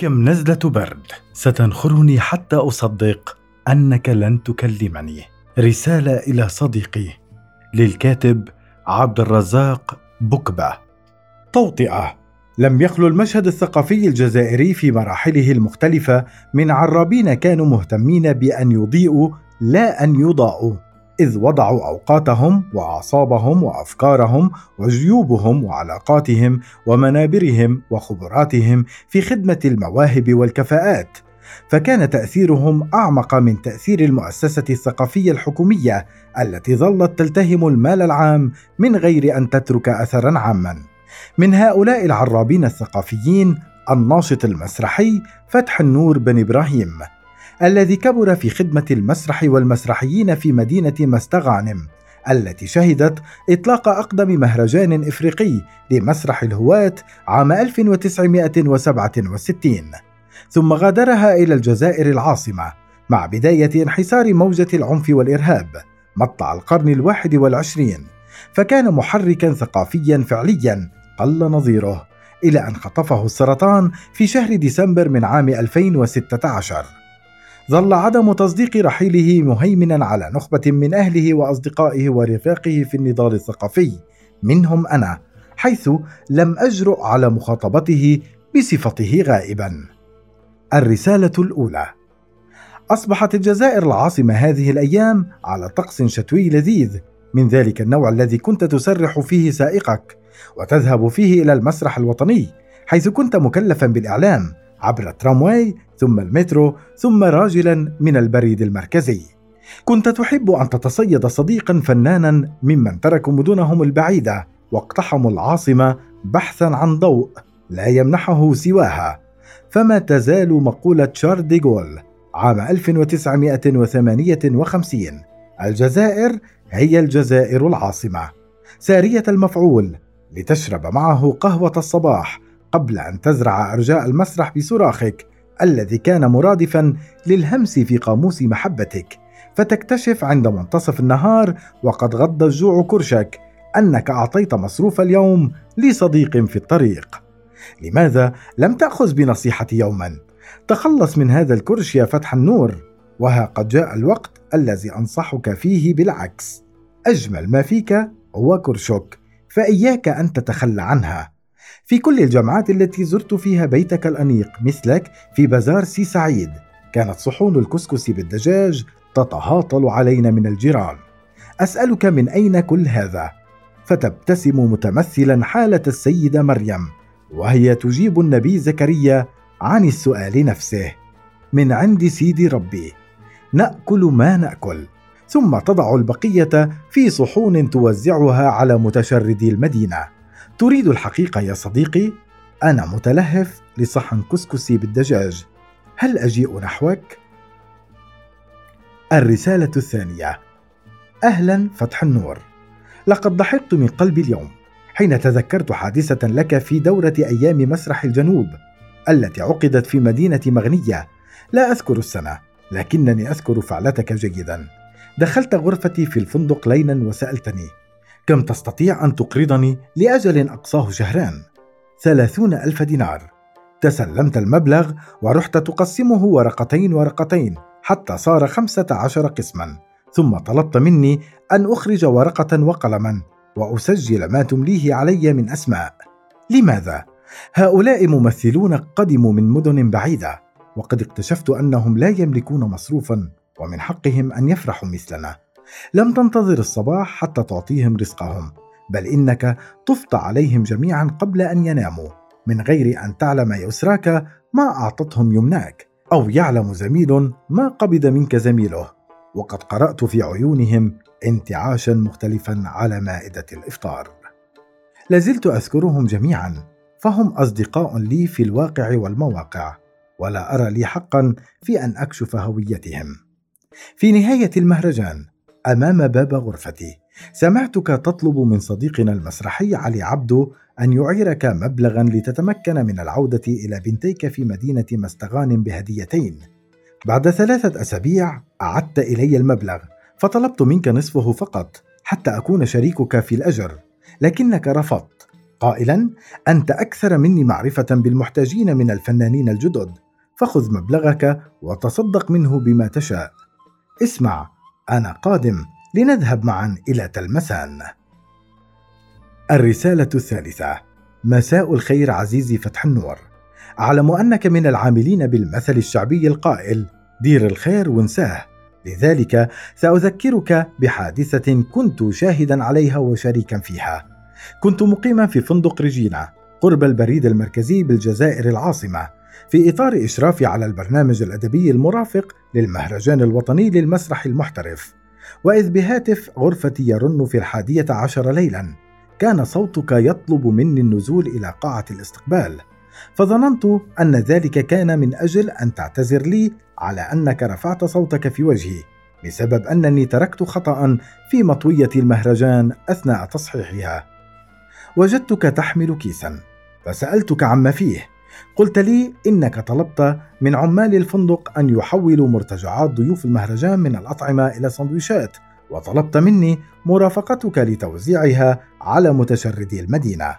كم نزلة برد. ستنخرني حتى أصدق أنك لن تكلمني. رسالة إلى صديقي. للكاتب عبد الرزاق بكبة. توطئة. لم يخلو المشهد الثقافي الجزائري في مراحله المختلفة من عرابين كانوا مهتمين بأن يضيئوا لا أن يضاءوا. إذ وضعوا أوقاتهم وأعصابهم وأفكارهم وجيوبهم وعلاقاتهم ومنابرهم وخبراتهم في خدمة المواهب والكفاءات. فكان تأثيرهم أعمق من تأثير المؤسسة الثقافية الحكومية التي ظلت تلتهم المال العام من غير أن تترك أثرا عاما. من هؤلاء العرابين الثقافيين الناشط المسرحي فتح النور بن إبراهيم. الذي كبر في خدمة المسرح والمسرحيين في مدينة مستغانم التي شهدت إطلاق أقدم مهرجان إفريقي لمسرح الهواة عام 1967 ثم غادرها إلى الجزائر العاصمة مع بداية انحسار موجة العنف والإرهاب مطلع القرن الواحد والعشرين. فكان محركا ثقافيا فعليا قل نظيره إلى أن خطفه السرطان في شهر ديسمبر من عام 2016 ظل عدم تصديق رحيله مهيمنا على نخبة من أهله وأصدقائه ورفاقه في النضال الثقافي. منهم أنا حيث لم أجرؤ على مخاطبته بصفته غائبا. الرسالة الأولى أصبحت الجزائر العاصمة هذه الأيام على طقس شتوي لذيذ. من ذلك النوع الذي كنت تسرح فيه سائقك وتذهب فيه إلى المسرح الوطني حيث كنت مكلفا بالإعلام. عبر الترامواي ثم المترو ثم راجلا من البريد المركزي. كنت تحب أن تتصيد صديقا فنانا ممن تركوا مدنهم البعيدة واقتحموا العاصمة بحثا عن ضوء لا يمنحه سواها. فما تزال مقولة شارل ديغول عام 1958 الجزائر هي الجزائر العاصمة. سارية المفعول لتشرب معه قهوة الصباح قبل أن تزرع أرجاء المسرح بصراخك الذي كان مرادفا للهمس في قاموس محبتك. فتكتشف عند منتصف النهار وقد غض الجوع كرشك أنك أعطيت مصروف اليوم لصديق في الطريق. لماذا لم تأخذ بنصيحتي يوما؟ تخلص من هذا الكرش يا فتح النور وها قد جاء الوقت الذي أنصحك فيه بالعكس. أجمل ما فيك هو كرشك فإياك أن تتخلى عنها. في كل الجمعات التي زرت فيها بيتك الأنيق مثلك في بازار سي سعيد. كانت صحون الكسكس بالدجاج تتهاطل علينا من الجيران. أسألك من أين كل هذا؟ فتبتسم متمثلا حالة السيدة مريم وهي تجيب النبي زكريا عن السؤال نفسه. من عند سيدي ربي نأكل ما نأكل. ثم تضع البقية في صحون توزعها على متشردي المدينة. تريد الحقيقة يا صديقي؟ أنا متلهف لصحن كسكسي بالدجاج هل أجيء نحوك؟ الرسالة الثانية أهلا فتح النور لقد ضحكت من قلبي اليوم حين تذكرت حادثة لك في دورة أيام مسرح الجنوب التي عقدت في مدينة مغنية لا أذكر السنة لكنني أذكر فعلتك جيدا دخلت غرفتي في الفندق ليلا وسألتني كم تستطيع أن تقرضني لأجل أقصاه شهران؟ ثلاثون ألف دينار تسلمت المبلغ ورحت تقسمه ورقتين ورقتين حتى صار خمسة عشر قسما ثم طلبت مني أن أخرج ورقة وقلما وأسجل ما تمليه علي من أسماء لماذا؟ هؤلاء ممثلون قدموا من مدن بعيدة وقد اكتشفت أنهم لا يملكون مصروفا ومن حقهم أن يفرحوا مثلنا لم تنتظر الصباح حتى تعطيهم رزقهم بل إنك طفت عليهم جميعا قبل أن يناموا من غير أن تعلم يسراك ما أعطتهم يمناك أو يعلم زميل ما قبض منك زميله. وقد قرأت في عيونهم انتعاشا مختلفا على مائدة الإفطار. لازلت أذكرهم جميعا فهم أصدقاء لي في الواقع والمواقع ولا أرى لي حقا في أن أكشف هويتهم. في نهاية المهرجان أمام باب غرفتي. سمعتك تطلب من صديقنا المسرحي علي عبدو أن يعيرك مبلغا لتتمكن من العودة إلى بنتيك في مدينة مستغان بهديتين. بعد ثلاثة أسابيع أعدت إلي المبلغ فطلبت منك نصفه فقط حتى أكون شريكك في الأجر. لكنك رفضت. قائلا أنت أكثر مني معرفة بالمحتاجين من الفنانين الجدد. فخذ مبلغك وتصدق منه بما تشاء. اسمع أنا قادم لنذهب معا إلى تلمسان الرسالة الثالثة مساء الخير عزيزي فتح النور. أعلم أنك من العاملين بالمثل الشعبي القائل دير الخير وانساه لذلك سأذكرك بحادثة كنت شاهدا عليها وشريكا فيها. كنت مقيما في فندق ريجينا قرب البريد المركزي بالجزائر العاصمة. في إطار اشرافي على البرنامج الأدبي المرافق للمهرجان الوطني للمسرح المحترف. وإذ بهاتف غرفتي يرن في الحادية عشر ليلا كان صوتك يطلب مني النزول إلى قاعة الاستقبال. فظننت أن ذلك كان من أجل أن تعتذر لي على أنك رفعت صوتك في وجهي بسبب أنني تركت خطا في مطوية المهرجان أثناء تصحيحها. وجدتك تحمل كيسا فسألتك عما فيه. قلت لي إنك طلبت من عمال الفندق أن يحولوا مرتجعات ضيوف المهرجان من الأطعمة إلى سندويشات وطلبت مني مرافقتك لتوزيعها على متشردي المدينة.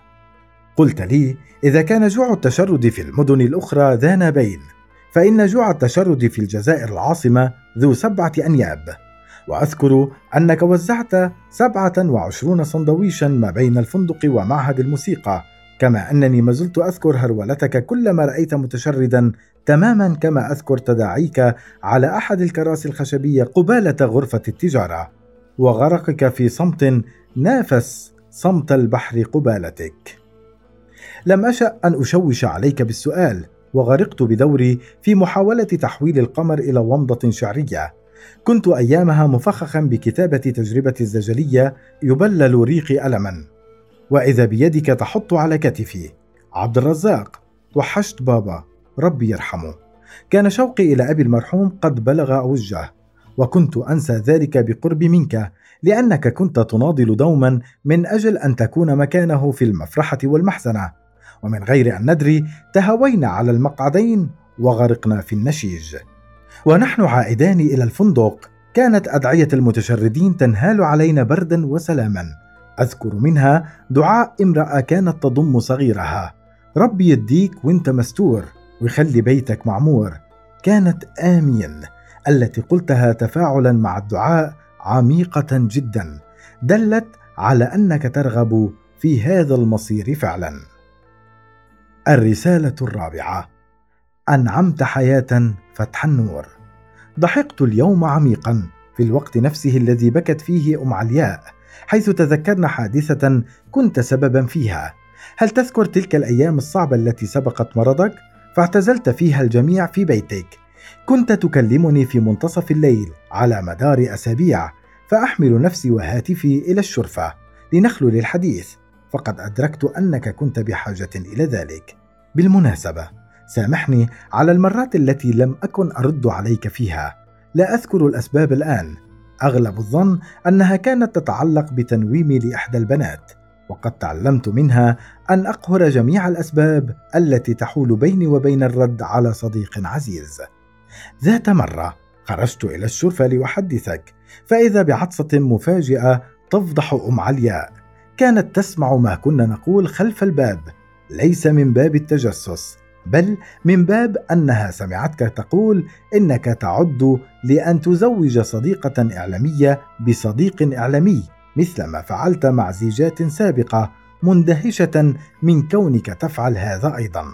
قلت لي إذا كان جوع التشرد في المدن الأخرى ذا نابين فإن جوع التشرد في الجزائر العاصمة ذو سبعة أنياب. وأذكر أنك وزعت سبعة وعشرون سندويشا ما بين الفندق ومعهد الموسيقى كما أنني ما زلت أذكر هرولتك كلما رأيت متشردا تماما كما أذكر تداعيك على أحد الكراسي الخشبية قبالة غرفة التجارة وغرقك في صمت نافس صمت البحر قبالتك. لم أشأ أن أشوش عليك بالسؤال وغرقت بدوري في محاولة تحويل القمر إلى ومضة شعرية. كنت أيامها مفخخا بكتابة تجربتي الزجليه يبلل ريقي الما. وإذا بيدك تحط على كتفي عبد الرزاق توحشت بابا ربي يرحمه. كان شوقي إلى أبي المرحوم قد بلغ اوجه وكنت أنسى ذلك بقرب منك لأنك كنت تناضل دوما من أجل أن تكون مكانه في المفرحة والمحزنة. ومن غير أن ندري تهوينا على المقعدين وغرقنا في النشيج. ونحن عائدان إلى الفندق. كانت أدعية المتشردين تنهال علينا بردا وسلاما. أذكر منها دعاء امرأة كانت تضم صغيرها. ربي يديك وانت مستور ويخلي بيتك معمور. كانت آمين التي قلتها تفاعلا مع الدعاء عميقة جدا. دلت على أنك ترغب في هذا المصير فعلا. الرسالة الرابعة. أنعمت حياة فتح النور. ضحكت اليوم عميقا في الوقت نفسه الذي بكت فيه أم علياء. حيث تذكرنا حادثة كنت سببا فيها. هل تذكر تلك الأيام الصعبة التي سبقت مرضك؟ فاعتزلت فيها الجميع في بيتك. كنت تكلمني في منتصف الليل على مدار أسابيع فأحمل نفسي وهاتفي إلى الشرفة لنخلو للحديث. فقد أدركت أنك كنت بحاجة إلى ذلك. بالمناسبة سامحني على المرات التي لم أكن أرد عليك فيها. لا أذكر الأسباب الآن. أغلب الظن أنها كانت تتعلق بتنويمي لإحدى البنات وقد تعلمت منها أن أقهر جميع الأسباب التي تحول بيني وبين الرد على صديق عزيز. ذات مرة خرجت إلى الشرفه لأحدثك فإذا بعطسة مفاجئة تفضح أم علياء كانت تسمع ما كنا نقول خلف الباب ليس من باب التجسس. بل من باب أنها سمعتك تقول إنك تعد لأن تزوج صديقة إعلامية بصديق إعلامي مثل ما فعلت مع زيجات سابقة مندهشة من كونك تفعل هذا أيضا.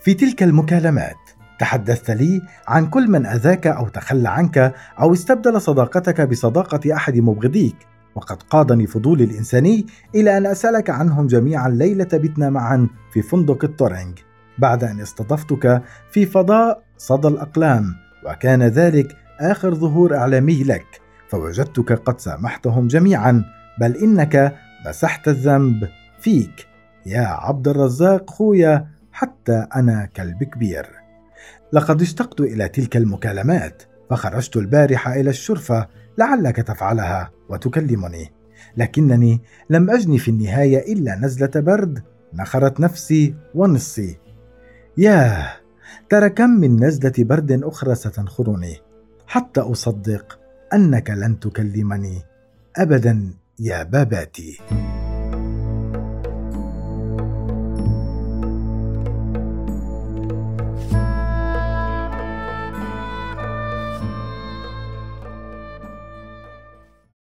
في تلك المكالمات تحدثت لي عن كل من أذاك أو تخلى عنك أو استبدل صداقتك بصداقة أحد مبغضيك وقد قادني فضولي الانساني إلى أن أسألك عنهم جميعا ليلة بتنا معا في فندق التورينج. بعد أن استضفتك في فضاء صدى الأقلام وكان ذلك آخر ظهور إعلامي لك فوجدتك قد سامحتهم جميعا بل إنك مسحت الذنب فيك. يا عبد الرزاق خويا حتى أنا كلب كبير لقد اشتقت إلى تلك المكالمات فخرجت البارحه إلى الشرفة لعلك تفعلها وتكلمني. لكنني لم اجني في النهاية إلا نزلة برد نخرت نفسي ونصي. ياه ترى كم من نزلة برد أخرى ستنخرني. حتى أصدق أنك لن تكلمني. ابدا يا باباتي.